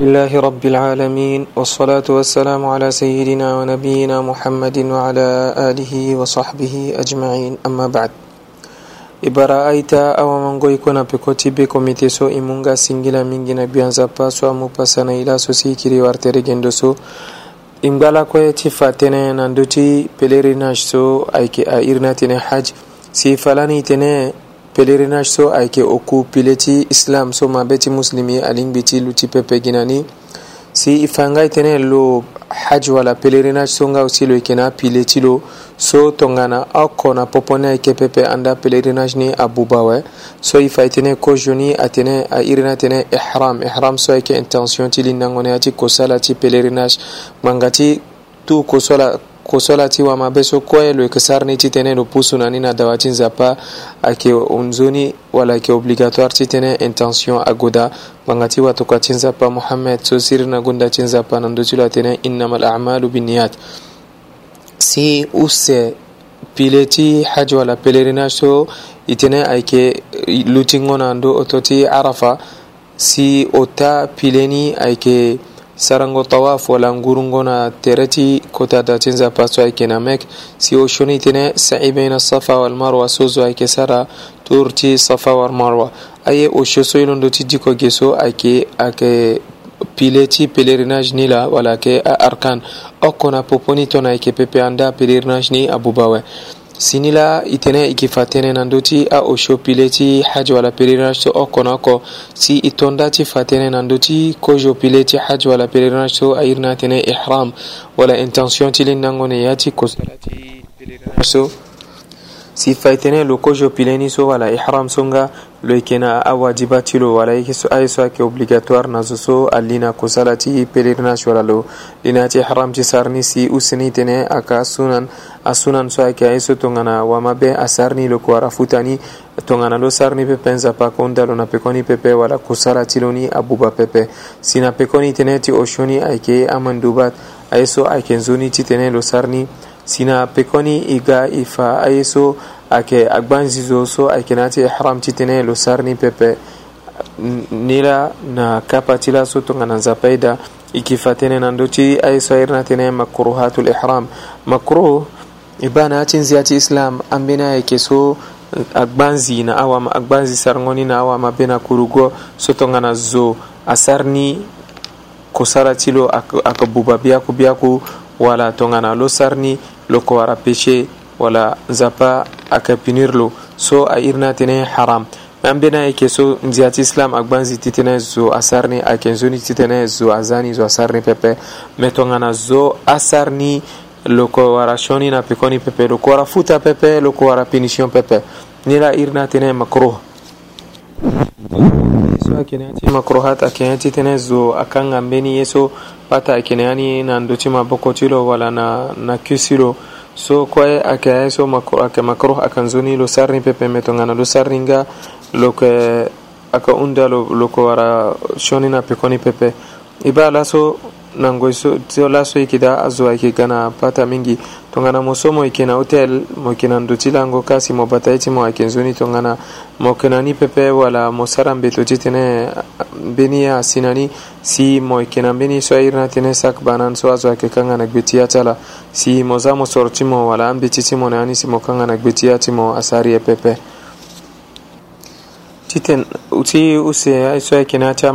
لله رب العالمين والصلاة والسلام على سيدنا ونبينا محمد وعلى آله وصحبه أجمعين أما بعد ibara aita awamango iko na pekoti be komite so e munga singila mingi na bian zapa so amu pasa na ila so si kiri wartere gendo so i ngbala koye ti fa tënë na ndö ti pèlerinage so ayeke a iri na tene hadj si falani tene pèlerinage so ayeke oku pile ti islam so mabe ti muslimi alingbi ti lu ti pepe na ni si e fa nga e tënë lo haj wala pèlerinage so nga aussi lo yeke na apile ti lo so tongana oko na poponi ayeke pepe anda pèlerinage ni abuba we so e fa e tënë kozo ni atene airi ni atene ihram ihram so ayeke intention ti lindango ni ya ti kosala ti pèlerinage manga ti tu kosala ti wa so kue lo yeke sara ni ti tënë lo pusu na ni na dawa ti nzapa ayeke nzoni wala yeke obligatoire ti tënë intention aguda ngbanga ti watokua ti nzapa mohammed so siri na gunda ti nzapa na ndö ti lo atene innama lamalu amalu binniyat si use pile ti haj wala pélerinage so e tene ayeke lutingo na ndö oto ti arafa si ota ta pile ni ayeke sarango tawaf wala ngurungona tereti kota datinza paso ayke namek si o shoni tene sa'i baina safa wal marwa sozo ayke sara turti safa wal marwa aye o shosoilon doti diko geso ayke ake pile ti pèlerinage ni la wala ke a arkan okona poponi tona ayeke pepe anda pèlerinage ni abuba we sinila itene ikifatene na ndö a oxopile ti haji wala pelerinage so oko na oko si i tonda ti fatene na ndö ti kozopile ti haji wala pelerinage so airi na atene ihram wala intention ti leni nango na ya ti kosala ti pelerinage so sifaitene lo kojo pileni so wala ihram songa lo ikena a wajiba ti lo wala aye so ayeke obligatoire na zo so alina kusala ti pèlerinage wala lo li na ya ti ihram ti sar ni si usini tene ayeke asunan asunan so ayeke aye so tongana wamabe asar ni loko ara futa ni tongana lo sar ni pepe nzapa konda lo na peko ni pepe wala kusala ti lo ni abuba pepe si na peko ni tënë ti osio ni ayeke amanduba aye so ayeke nzoni ti tënë lo sar ni sina pekoni iga ifa ayeso ake agbanzizo so ti ihram titene lo sarni pepe nila na kapa kapatila so tongana na ikifatene ti ayeso ayirnatene makruhatul ihram makruh nzia ti islam ambeni ayeke so agbanzi na awama agbanzi sarngoni na awama bena kurugo so tongana zo asarni ko saratilo ak buba biyaku biyaku wala tongana lo ni lo ko wara péché wala zapa lo so a irna tene haram an bena ye ke so ti islam a gbanzi titene zo asar ni a kenzoni titene zo azani zo asar ni pepe me tongana zo asar ni ko wara shoni na pekoni pepe loko wara futa pepe loko wara punition pepe ni la irna tene makruh yeso a keneyati makrohat a keneyati tene zo a kan ga mbeni yeso bata a keneyani na ndotima bokoti lo wala na, na kisi lo so koye a ke a yeso makro, a ke makroh a kan zoni lo sarni pepe to ngana lo sarni nga lo ke a ka unda lo, lo ko wara shoni na pekoni pepe i b'a laso nangoy so laso i kida a zo a yeke ga na bata mingi tongana musomo ikena hotel mokina ndutilango na mobata ti mo ayeke nzoni tongana mo yeke na ni pepe wala mo sara mbeto ti tene mbeni ye asi na ni si mo yeke na mbeni so airi na tënë sak ba ni so azo ayeke kanga na gbe ti ya ti ala si mo za mo soro ti mo wala ambeti ti mo na ya ni si mo kanga na gbe ti ya ti mo asari ye pepe ti tene ti use so ayeke na ya ti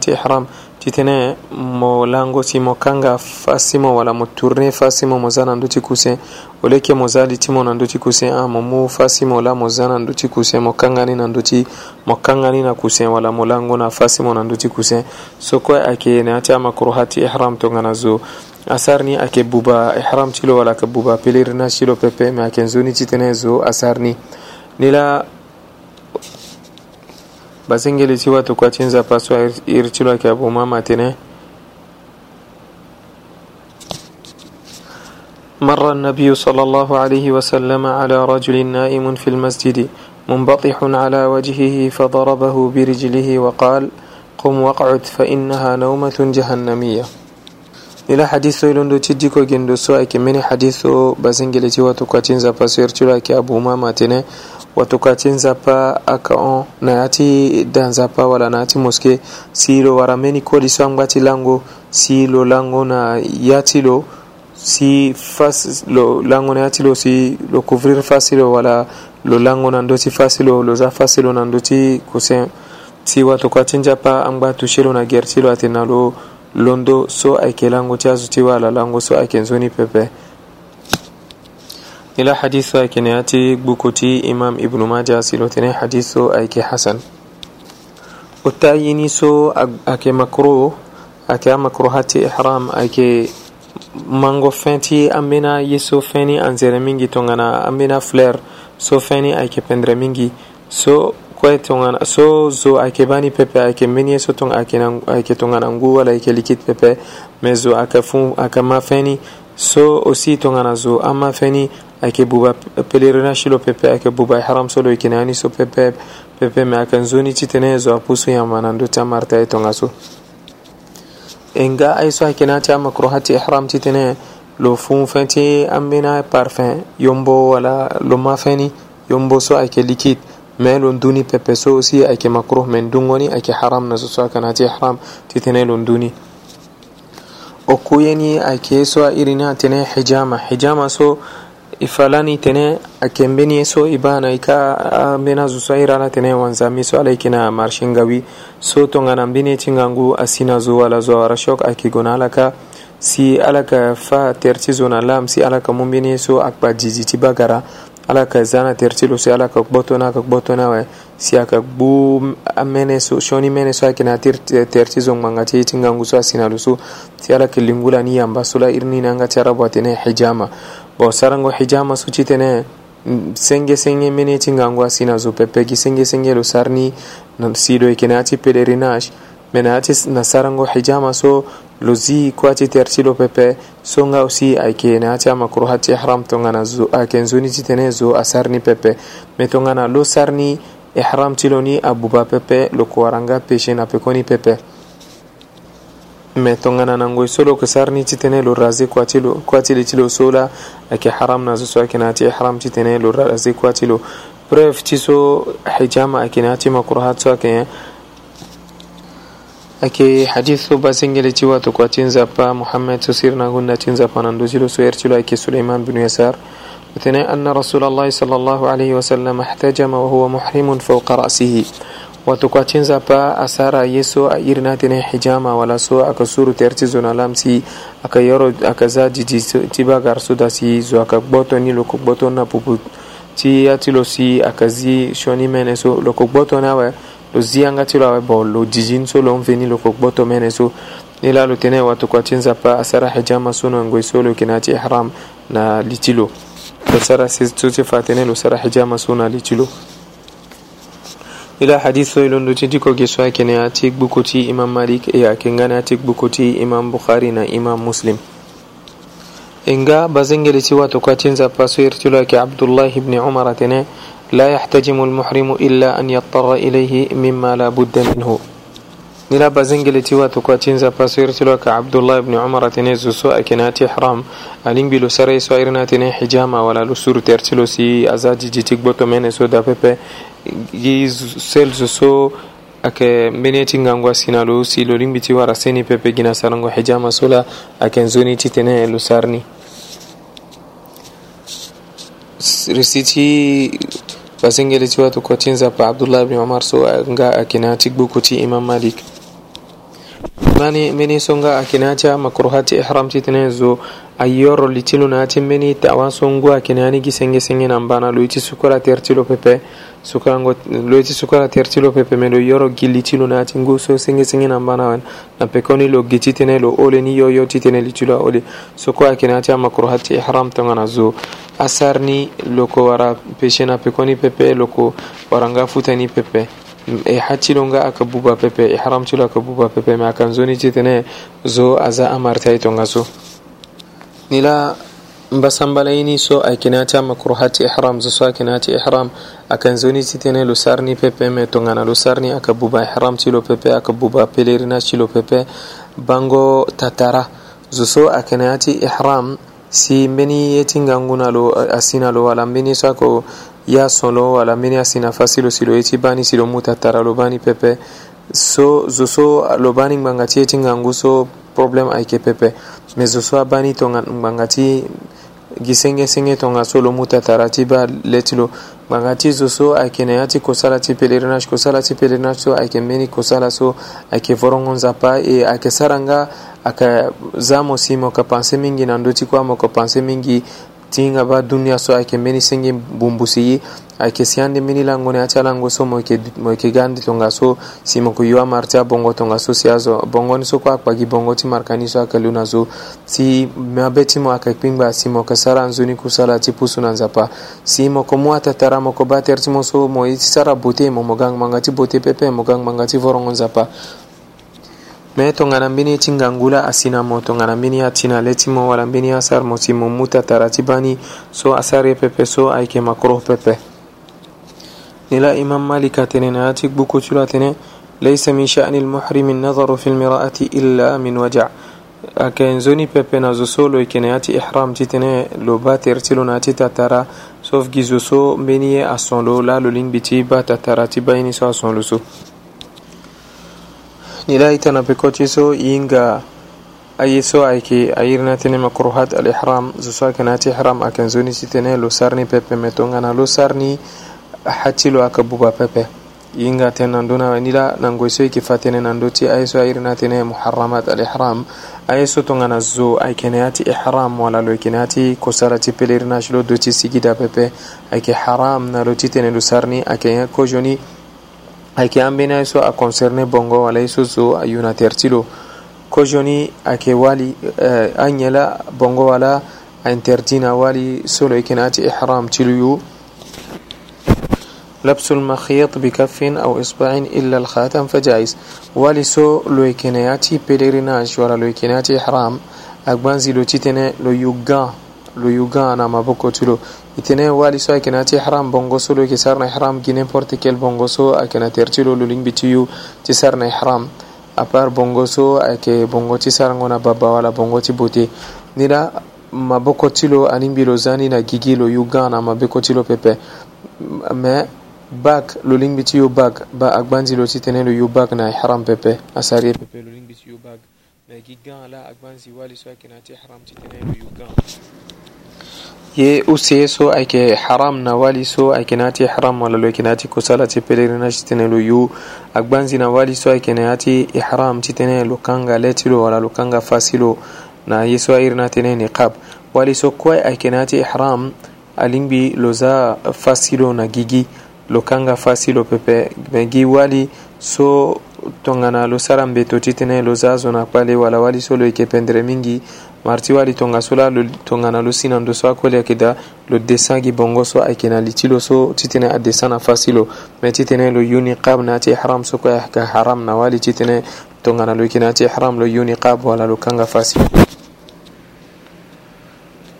ti ihram fitinɛ mo langosi mo kan ga fasimo wala mo tourne fasimo mo za na ndö ti kuse o leke mo za li ti mo na ndö ti kuse a ah, mo mu fasimo la mo za na ndö ti kuse mo kangani na ndö ti mo kangani na kuse wala mo lango na fasimo na ndö ti kuse so kue ayeke na yâ ti amakruha ti ihram tongana zo asar ni ayeke buba ihram ti lo wala ayeke buba pelerinage ti lo pepe me ayeke nzoni ti tënë zo asar ni ni la basengeli si watu kwa chinza paswa irichilwa kia مر النبي صلى الله عليه وسلم على رجل نائم في المسجد منبطح على وجهه فضربه برجله وقال قم واقعد فإنها نومة جهنمية إلى حديث يلندو تجيكو جندو سوى حديث بسنجل جواتو كاتين زفاسير تلاكي أبو ماما تنين wato ka ti nzapa aka on na ya ti da nzapa wala na ya ti moske si lo wara mbeni kodi so angba ti lango si lo lango na ya ti lo si fas lo lango na ya ti lo si lo couvrir fasi lo wala lo lango na ndö ti fasi lo lo za fasi lo na ndö ti cousin si wato ka ti nzapa angba touché lo na gere ti lo atene na lo londo so ayeke lango ti azo ti wala lango so ayeke nzoni pepe ila hadithu akinayati gbukuti imam ibnu maja silotene hadithu aiki hasan utayiniso ake makro ake makruhati ihram ake mango fenti ambena yeso feni anzere mingi tongana ambena fler so feni ake pendre mingi so kwe tongana so zo ake bani pepe ake mini so tong ake ake tongana ngu wala ake likit pepe mezo aka fun aka mafeni so osi tongana zo ama feni اكي بوبا بليرنا شلو بيبي اكي بوبا حرام سولو يكناني سو بيبي بيبي ما كان زوني تيتني زو ابوسو يا ماناندو تامارتا ايتونغاسو enga ay so hakina ta makruhati ihram titene lo fun fenti amina parfum yombo wala lo mafeni yombo so ake likit mais lon duni pepe so aussi ake makruh men dungoni ake haram na so akanati ihram titene lon duni o kuyeni ake so irina tene hijama hijama so ifalani tene akembeni so ibana ika mena zusaira na tene wanzami so alaikina marshingawi so tongana mbini tingangu asina zo wala zo arashok akigona alaka si alaka fa terti zona lam si alaka mumbini so akba jijiti bagara alaka zana tertilo si alaka gbotona aka gbotona we si aka gbu amene so shoni mene so akina terti zo ngangati tingangu so asina lusu si alaka lingula ni yamba sula irni nanga tarabu atene hijama bo sarango hijama sucitene senge senge mene cingango a sina zo pepeki senge senge lo sarni sidoy kene ati pelerinage mene ati na sarango hijama so lo zi ko ati terti lo pepe so nga aussi ayke ne ati amakruh ati ihram tongana zo aken zoni citene zo a sarni pepe me tongana lo sarni ihram tiloni abuba pepe lo ko waranga peche na pekoni pepe me tongana nangoy solo ke sarni titene lo razi kwatilo kwatile tilo sola ake haram na zuso ake nati haram titene lo razi kwatilo bref tiso hijama ake nati makurhat so ake ake hadith so basingele tiwa to kwatin zapa muhammad so sirna gunna tin zapa nan dozilo so ertilo ake suleiman bin yasar وثناء أن رسول الله صلى الله عليه وسلم احتجم وهو محرم فوق رأسه watu kwa chenza pa asara yeso a irnatine hijama wala walaso akasuru tertizo na lamsi akayoro akaza jiji tiba garso da si zo akagboto ni loko lokogboto na pupu ti atilo si akazi shoni mene so loko na we lo zianga tilo awe bo lo jiji nso lo mveni loko lokogboto mene so nila lo tene chenza pa asara hijama so sono ngoiso lo kinati ihram na litilo lo sara sisi tuti fatene lo sara hijama so na litilo ila hadithu ilondo tindi ko geso yake ne ati bukuti imam malik e yake ngana ati bukuti imam bukhari na imam muslim inga bazengeli tiwa to katinza paso irtilo yake abdullah ibn umar tene la yahtajimu al-muhrimu illa an yattara ilayhi mimma la budda minhu nilaba zengileti watu ko tinza pasirtilwaka cabdullah ibni cumara tine zuso akenati xram alingbilo sarayso airna tine xijama walalu surutertilo si azajijitig botomene so dapepe gi sel zuso ake meneti ngango asina lo si lo limbiti wara seni pepe gina sarango hijama sola aken zoni titene lo sarni risiti basengele tiwatu kwatinza pa abdullah ibn umar so nga akina tigbukuti imam malik mani mini songa akinacha makruhati ihramti tinezo ayoro litilu nati mini tawa songu akinani gisenge senge nambana loiti sukora tertilo pepe sukarango loiti sukora tertilo pepe mendo yoro gilitilu nati ngu so senge senge nambana wan na pekoni lo giti tene lo ole ni yoyo titene litilu ole soko akinacha makruhati ihram tangana zo asarni loko wara peshena pekoni pepe loko waranga futani pepe e eh, haccilonga aka buba pepe ihram eh, cilo aka buba pepe ma kan zoni citene zo aza amartai tonga so nila mbasambalayini so akinata makruhati ihram zo so akinati ihram akan zoni citene lo sarni pepe me tongana lo sarni aka buba ihram cilo pepe aka buba pelerina cilo pepe bango tatara zo so akinati ihram si mbeni yetinganguna lo asina lo wala mbeni so ako ya sɔnlɔ ala mene a sinafa silo silo ye ti bani silo muta tara lo bani pɛpɛ so zo so lo bani ŋgbaŋga ti ye ti ŋangu so problème ayeke pɛpɛ me zo so abani tongaŋgbaŋga ti gi sengesenge tonga so lo muta tara ti ba le ti lo gbanga ti zo so ayeke na ya ti kosala ti pèlerinage kosala ti pèlerinage so ayeke mbeni kosala so ayeke vorongo nzapa e ayeke sara nga ayeke za mo si mo yeke pensé mingi na ndö ti kue amo yeke pensé mingi tinga ba duniya so ake meni singi bumbusiyi ake siyande mini langone ati alango so moyeke gandi tonga so si mo ywa marte abongo tonga so si azo bongoni so ko akpagi bongo ti markani so ayeke luna so si mabe ti mo ayeke kpingba si mo yeke sara nzoni kusala ti pusu na nzapa si mo yeke mu atatara mo yeke ba tere ti mo so mo ye ti sara beauté mo mo ga ngbanga ti beauté pepe mo ga ngbanga ti vorongo nzapa me tonganambini chingangula asinamo tonganambini achinale chimo walambini asarmo chimo muta tarachibani so asare pepe so aike makruh pepe nila imam malika tene na chik buku chula tene laysa min sha'ni al-muhrim an-nazaru fi al-mira'ati illa min waja' akenzoni pepe na zosolo ikene ati ihram titene lo bater tilo na ati tatara sauf gizoso mbeni asonlo la lo lin biti ba tatara ti bayni so asonlo so nilaitana pekotiso yinga ayeso ayke ayirnatene makruhat alihram zoso akenati ihram aken zonisitene lo sarni pepe metongana lo sarni hatilo aka buba pepe yinga ten nandona nila nangoyso yeke fatene nando ti ayeso ayirnatene muharramat alihram ayeso tongana zo ayekene ati ihram wala lo yekene ati kosara ti pelerinage lo do ti sigida pepe ayeke haram na lo titene lo sarni ayeke ye kozoni ayeke ambina aye a aconcerné bongo wala ye so zo ayuna tere ti lo kozoni wali uh, anye bongo wala ainterdit na wali solo lo yeke na ihram ti yu لبس المخيط بكف أو إصبع إلا الخاتم فجائز ولسو لويكنياتي بيليريناج ولا لويكنياتي إحرام أكبان زي لو تيتني لو يوغان lo yuga na maboko ti lo e tene wali so ayeke na ti ihram bongo so lo yeke sara na ihram gi n'importe quel bongo so ayeke na tere ti lo lo lingbi ti yu ti sara na ihram apart bongo so ayeke bongo ti sarango na baba wala bongo ti bote ni la maboko ti lo alingbi lo za ni na gigi lo yuga na mabeko ti lo pepe me bak lo lingbi ti yo bak ba agbanzi lo ti tënë lo yo bak na ihram pepe asari e pepe lo lingbi ti yo bak me gi gan la agbanzi wali so ayeke na ti ihram ti tënë lo yo gan ye u see so ayke haram na wali so ayke naati ihram wala lo ayke naati kosala ti pèlerinage tene lo yu agbanzi na wali so ayke na ati ihram ti tene lo kanga leti lo wala lo kanga fasi lo na ye so airi na tene niqab wali so kuai ayke na ati ihram alingbi lo za fasi lo na gigi lo kanga fasi lo pepe me gi wali so tongana lo sara mbeto ti tene lo za zo na kpale wala wali so lo yeke pendre mingi marti wali tonga so la lo tongana lo sinando so akoli ayeke da lo dessin gi bongo so ayeke na liti lo so titene adessin na fasi lo me titene lo yu niqab na yâti ihram so kue ayeke haram na wali titene tongana lo yeke na yâti ihram lo yu niqab wala lo kanga fasi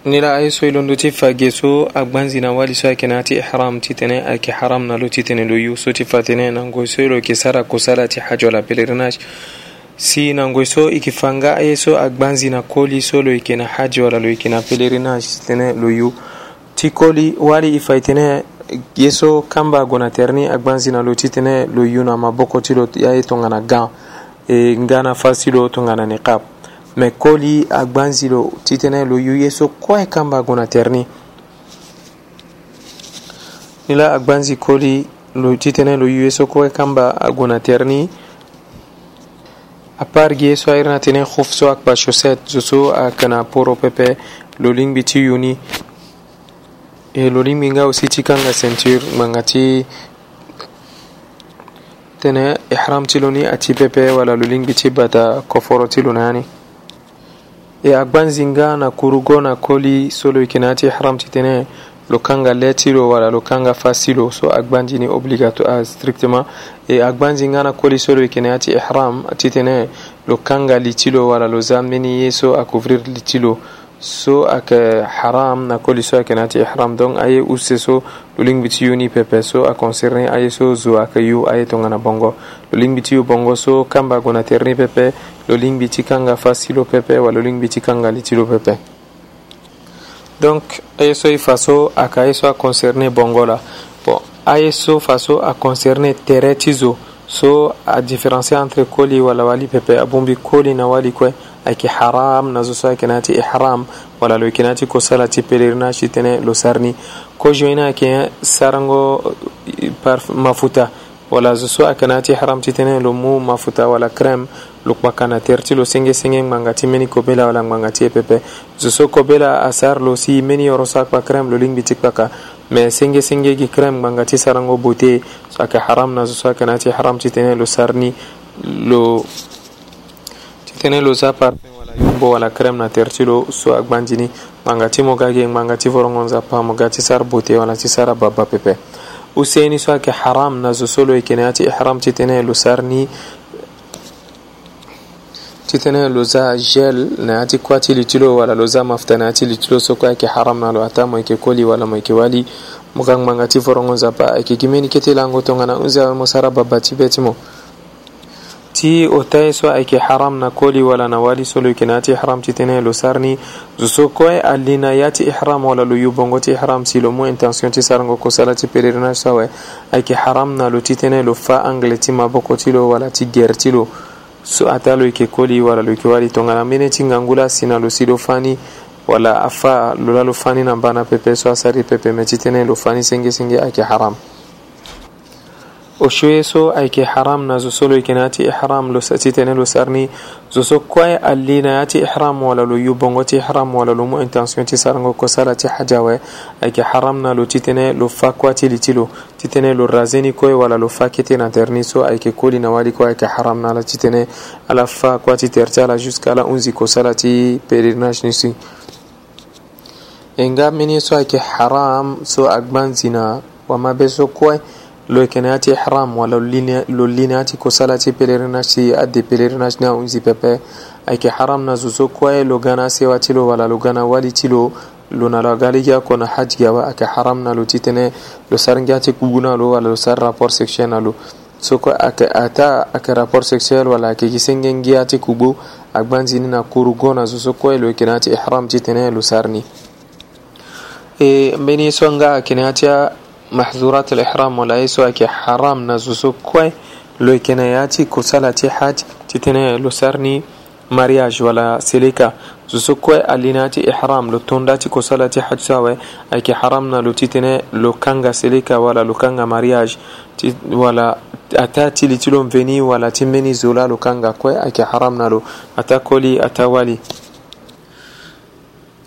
ni la aye so e londo ti fa ge so agbanzi na wali so ayeke na yâ ti ihram titene ayeke haram na lo titene lo yu so ti fa tënë nango so e lo yeke sara kosala ti hadj wala pèlerinage sinangoy so e yeke fanga ye so agbanzi na koli so lo yeke na hajj wala lo yeke na pèlerinage tënë lo yu ti koli wali e fai tënë ye so kamba gue na tere ni agbanzi na lo ti tënë lo yu na maboko ti lo aye tongana gant e nga na face ti lo tongana niqab me koli agbanzi lo ti tënë lo yu ye so kuâ e kamba gue na tere ni ni la agbanzi koli lo ti tënë lo yu ye so kuâ e kamba gue na tere ni appargie so ayirna tinen khuf so ak pacho set zo so akana poro pepe lo lingbi ti yuni e lo lingbi nga aussi ti kanga ceinture manga ti tene ihram ti lo ni ati pepe wala lo lingbi ti bata koforo ti lo na yani e agbanzinga na kurugo na koli so lo yeke na ya ti ihram ti tene lo kanga letiro wala lo kanga fasilo so agbandini obligato a strictement e agbanji ngana koli solo ikene ati ihram titene lo kanga litilo wala lo zamini yeso a couvrir litilo so ake eh, haram na koli so ake nati ihram donc aye usse so luling biti yuni pepe so a concerné aye so zo ake yu aye tongana bongo luling biti yu bongo so kamba gona terni pepe luling biti kanga fasilo pepe wa luling biti kanga litilo pepe donc aye so i faso a ka ye so a concerne bongo la bon aye so faso a concerne tere ti zo so a différence entre koli wala wali pepe abumbi koli na wali kue ayeke haram na zo so ayeke na ya ti ihram wala lo yeke na ya ti kosala ti pèlerinage ti tënë lo sar ni kozo ye ni ayeke sarango euh, mafuta wala zo so ayeke na ya ti ihram ti tënë lo mu mafuta wala crème lo kpaka na tere ti lo sengesenge ngbanga ti mbeni kobela wala ngbanga ti ye pepe zo so kobela asar lo si mbeni yoro so akpa krem lo lingbi ti kpaka me sengesenge gi krem ngbanga ti sarango bo te so ayeke haram na zo so ayeke na ti haram ti tënë lo sar ni lo ti tënë lo za parfum wala yombo wala krem na tere ti lo so agbandi ni ngbanga ti mo ga ge ngbanga ti vorongo nzapa mo ga ti sara bo te wala ti sara babâ pepe useni so ayeke haram na zo so lo yeke na ya ti ihram ti tënë lo sar ni ti tene loza gel na yati kuwa ti litilo wala loza mafta na yati litilo so kuwa yeke haram na lo ata mo yeke koli wala mo yeke wali mo ga ngba nga ti forongo nzapa ayeke gi mbeni kete lango tongana hunza mo sara baba ti be ti mo ti o ta ye so ayeke haram na koli wala na wali so lo yeke na ya ti ihram ti tënë lo sar ni zo so kue ali na ya ti ihram wala lo yu bongo ti ihram si lo mû intention ti sarango kosala ti pèlerinage so awe ayeke haram na lo ti tënë lo fa angle ti maboko ti lo wala ti ger ti lo so ata lo yeke koli wala lo yeke wali tongana mbeni ti ngangu la si na lo si lo fani wala afa lo la lo fani na na pepe so asari pepe me ti tënë lo fani sengesenge ayeke haram oshueso ayke haram na zosolo yeke na ya ti ihram lo sa ti tene lo sar ni zo so kue ali na ya ti ihram wala lo yu bongo ti ihram wala lo mu intention ti sarango kosala ti haja awe ayeke haram na lo ti tënë lo fa kuâ ti li ti lo ti tënë lo raze ni kue wala lo fa kete na tere ni so ayeke koli na wali kue ayeke haram na ala ti tënë ala fa kuâ ti tere ti ala jusqu'à ala hunzi kosala ti pèlerinage ni si e nga mbeni so ayeke haram so agba nzina wamabe so kue loyekeneyati ihram wala lollineyati kosalati pelerinage si adde pelerinage ne aunzi pepe ayeke haram na zo kuaye lo ga na sewa ti lo wala lo ga na wali ti lo lo na lo aga ligi akue na hadj gi awe ayeke haram na lo titene lo sara ngia ti kugu na lo wala lo sara rapport sexuel na lo so kue ayeke ata ayeke rapport sexuel wala ayeke gi senge ngia ti kugbo agba nzini na kuru go na zo so kuaye lo yeke na ya ti ihram titene lo sara ni e mbeni so nga ayeke na ya ti mahdhurat al-ihram wala iswaki haram na zuzukwe loikenayati kusala tihati titene lusarni mariage wala silika zusukwe alinati ihram lutundati kusala tihati sawe aiki haram na lutitene lukanga silika wala lukanga mariage wala atati litilomveni wala timmeni zula lukanga kwe aiki haram na lu atakoli atawali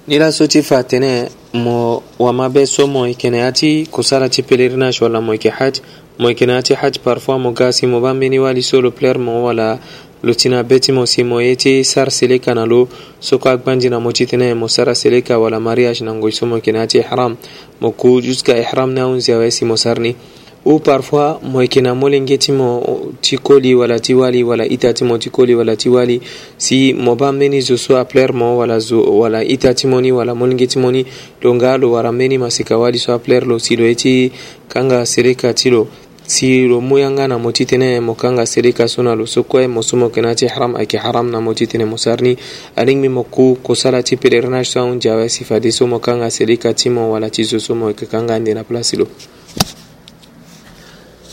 nila soti fatene mo wamabe so mo e kene ati kusala ti pèlerinage wala mo e ke haj mo e kene ati haj parfois mo ga si mo mbeni wali so lo plaire mo wala lo na be ti mo si mo ye ti sara seleka na lo so agbandi na mo ti tene mo sara seleka wala mariage na ngoi so mo kene ati ihram mo ku juska ihram na unzi awe si mo sarni ou parfois moy kena molenge ti mo ti koli wala ti wali wala ita ti mo ti koli wala ti wali si mo ba mbeni zo so aplaire mo wala zo wala ita ti mo ni wala molenge ti mo ni lo nga lo wara mbeni masika wali so aplaire lo si lo ye ti kanga sere ka ti lo si lo mu yanga na mo titene mo kanga sere ka so na lo so kue mo so mo kena ti haram ayeke haram na mo titene mo sarni aningmi mo ku kosala ti pèlerinage so ahunzia awe si fade so mo kanga sere ka ti mo wala ti zo so mo yeke kanga ande na place lo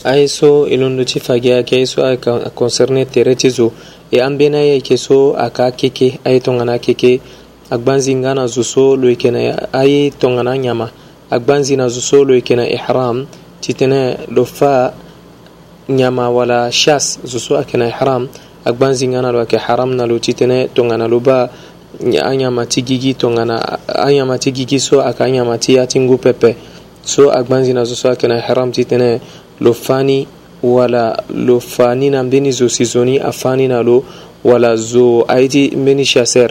ay so i londo ti fagia yeke aye so ayeke concerne tere ti zo e ambeni aye yeke so ayeke akeke aye tongana akeke agba nzi nga na zo so lo yeke na aye tongana anyama agba nzi na zo so lo yeke na ihram ti tënë lo fâ nyama wala chasse zo so ayeke na ihram agba nzi nga na lo ayeke haram na lo ti tënë tongana lo ba anyama ti gigi tongana anyama ti gigi so ayeke anyama ti ya ti ngu pepe so agba nzi na zo so ayeke na ihram ti tënë lo fani wala lo fanina mbeni zo sizoni a fanina lo wala zo ayiti mbeni chaser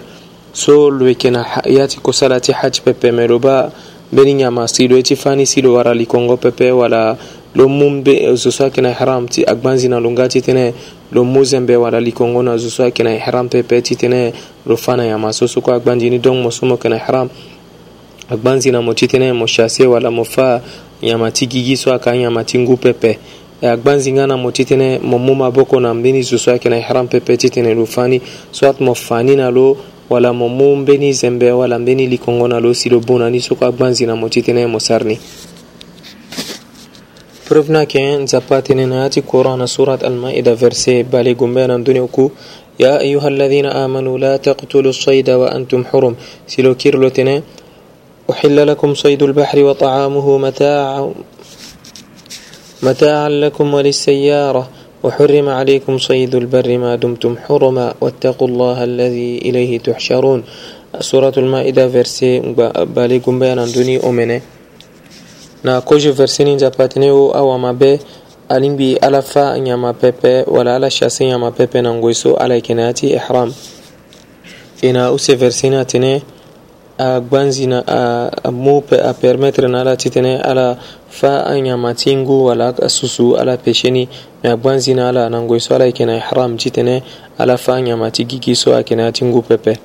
so lo yekena yati kosala ti haji pepe me lo ba mbeni ɲama si lo ye ti fani si lo wara likongo pepe wala lo mun be eh, zo so ayekena ihram ti agbanzina lo nga titene lo muzembe wala likongo na zo so ayekena ihram pepe titene lo fana ɲama so so ko agbanzini donc mo so mo yekena ihram agbanzina mo titene mo chase wala mo fa yama ti gigi so aka yama ti ngu pepe eh, agbanzinga na mo titene mo mu maboko na mbeni zo so ayeke na ihram pepe titene lo fani soit mo fani na lo wala mo mu mbeni zembe wala mbeni likongo na lo si lo bu na ni soko agbanzi na mo titene mo sara ni preuve na yeke nzapa atene na ya ti courant na surat almaida verset bale gombe na ndöni oku ya ayuha alladina amanu la taqtulu saida wa antum hurum si lo kiri lo tene أحل لكم صيد البحر وطعامه متاع متاعا لكم وللسيارة وحرم عليكم صيد البر ما دمتم حرما واتقوا الله الذي إليه تحشرون سورة المائدة فرسي بالي بيانا دوني أمني نا كوج verse ni باتنيو أو ما بي ألين بي ألفا pepe بيبي ولا على nyama pepe بيبي ngoiso على كناتي إحرام إنا أسي فرسينا تنيه a gbanzina a mu a permettre na ala titene ala fa a ɲamatingu wala a susu ala pesheni ma a gbanzina ala nangoyi so ala i kena ihram titene ala fa a ɲamati gigi so a kena tingu pepe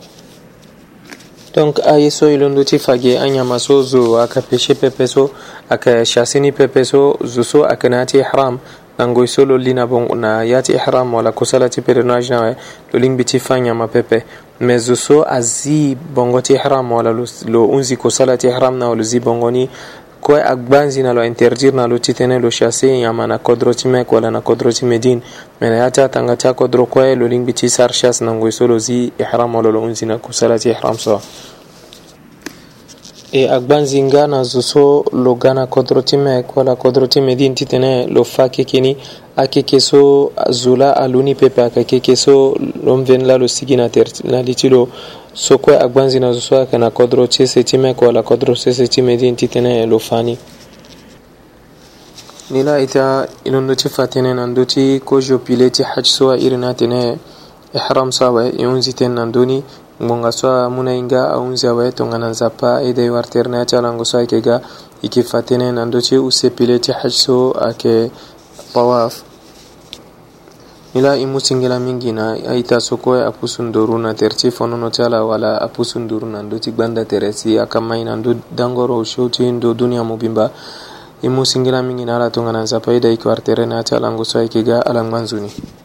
donc a ye so ilondu ti fage a ɲama so zo a ka peshe pepe so a ka shasini pepe so zo so a kena ti ihram nango i so lo li na bon na ya ti ihram wala kusala ti pèlerinage na we lo lingbi ti fan ɲama pepe me zo so a zi bongo ti ihram wala lo unzi kusala ti ihram na lo zi bongo ni kue a gba nzi na lo interdire na lo titene lo chasse ɲama na kodro ti mek wala na kodro ti medine me na ya ti atanga ti akodro kue lo lingbi ti sar chasse nango i so lo zi ihram wala lo unzi na kusala ti ihram so e agbanzinga na zo lo ga na kodro ti me kue ala kodro ti me dini ti tene lo fa kekeni akeke so zo la aloni ni pepe ayeke keke so lo mveni la lo sigi na tere na li ti lo so kue agbanzi na zo so ayeke na kodro ti ese ti me kue ala kodro ti ese ti me dini ti tënë lo fa ni ni la ita inondo ti fa tënë na ndö ti kozo pile ti hadj so airi na tene ihram sawe e hunzi tene na ndö ni ngonga so amuna inga aunzi awaye tongana nzapa ede wartirna ya chalango so akega ikifatene nando che usepile che haj so ake tawaf ila imu singila mingi na aita sokoe apusunduru na terci fonono cala wala apusunduru nando ti gbanda teresi akamai nando dangoro usho ti ndo dunia mobimba imu singila mingi na ala tongana nzapa ede ikiwartirena ya chalango so akega alangmanzuni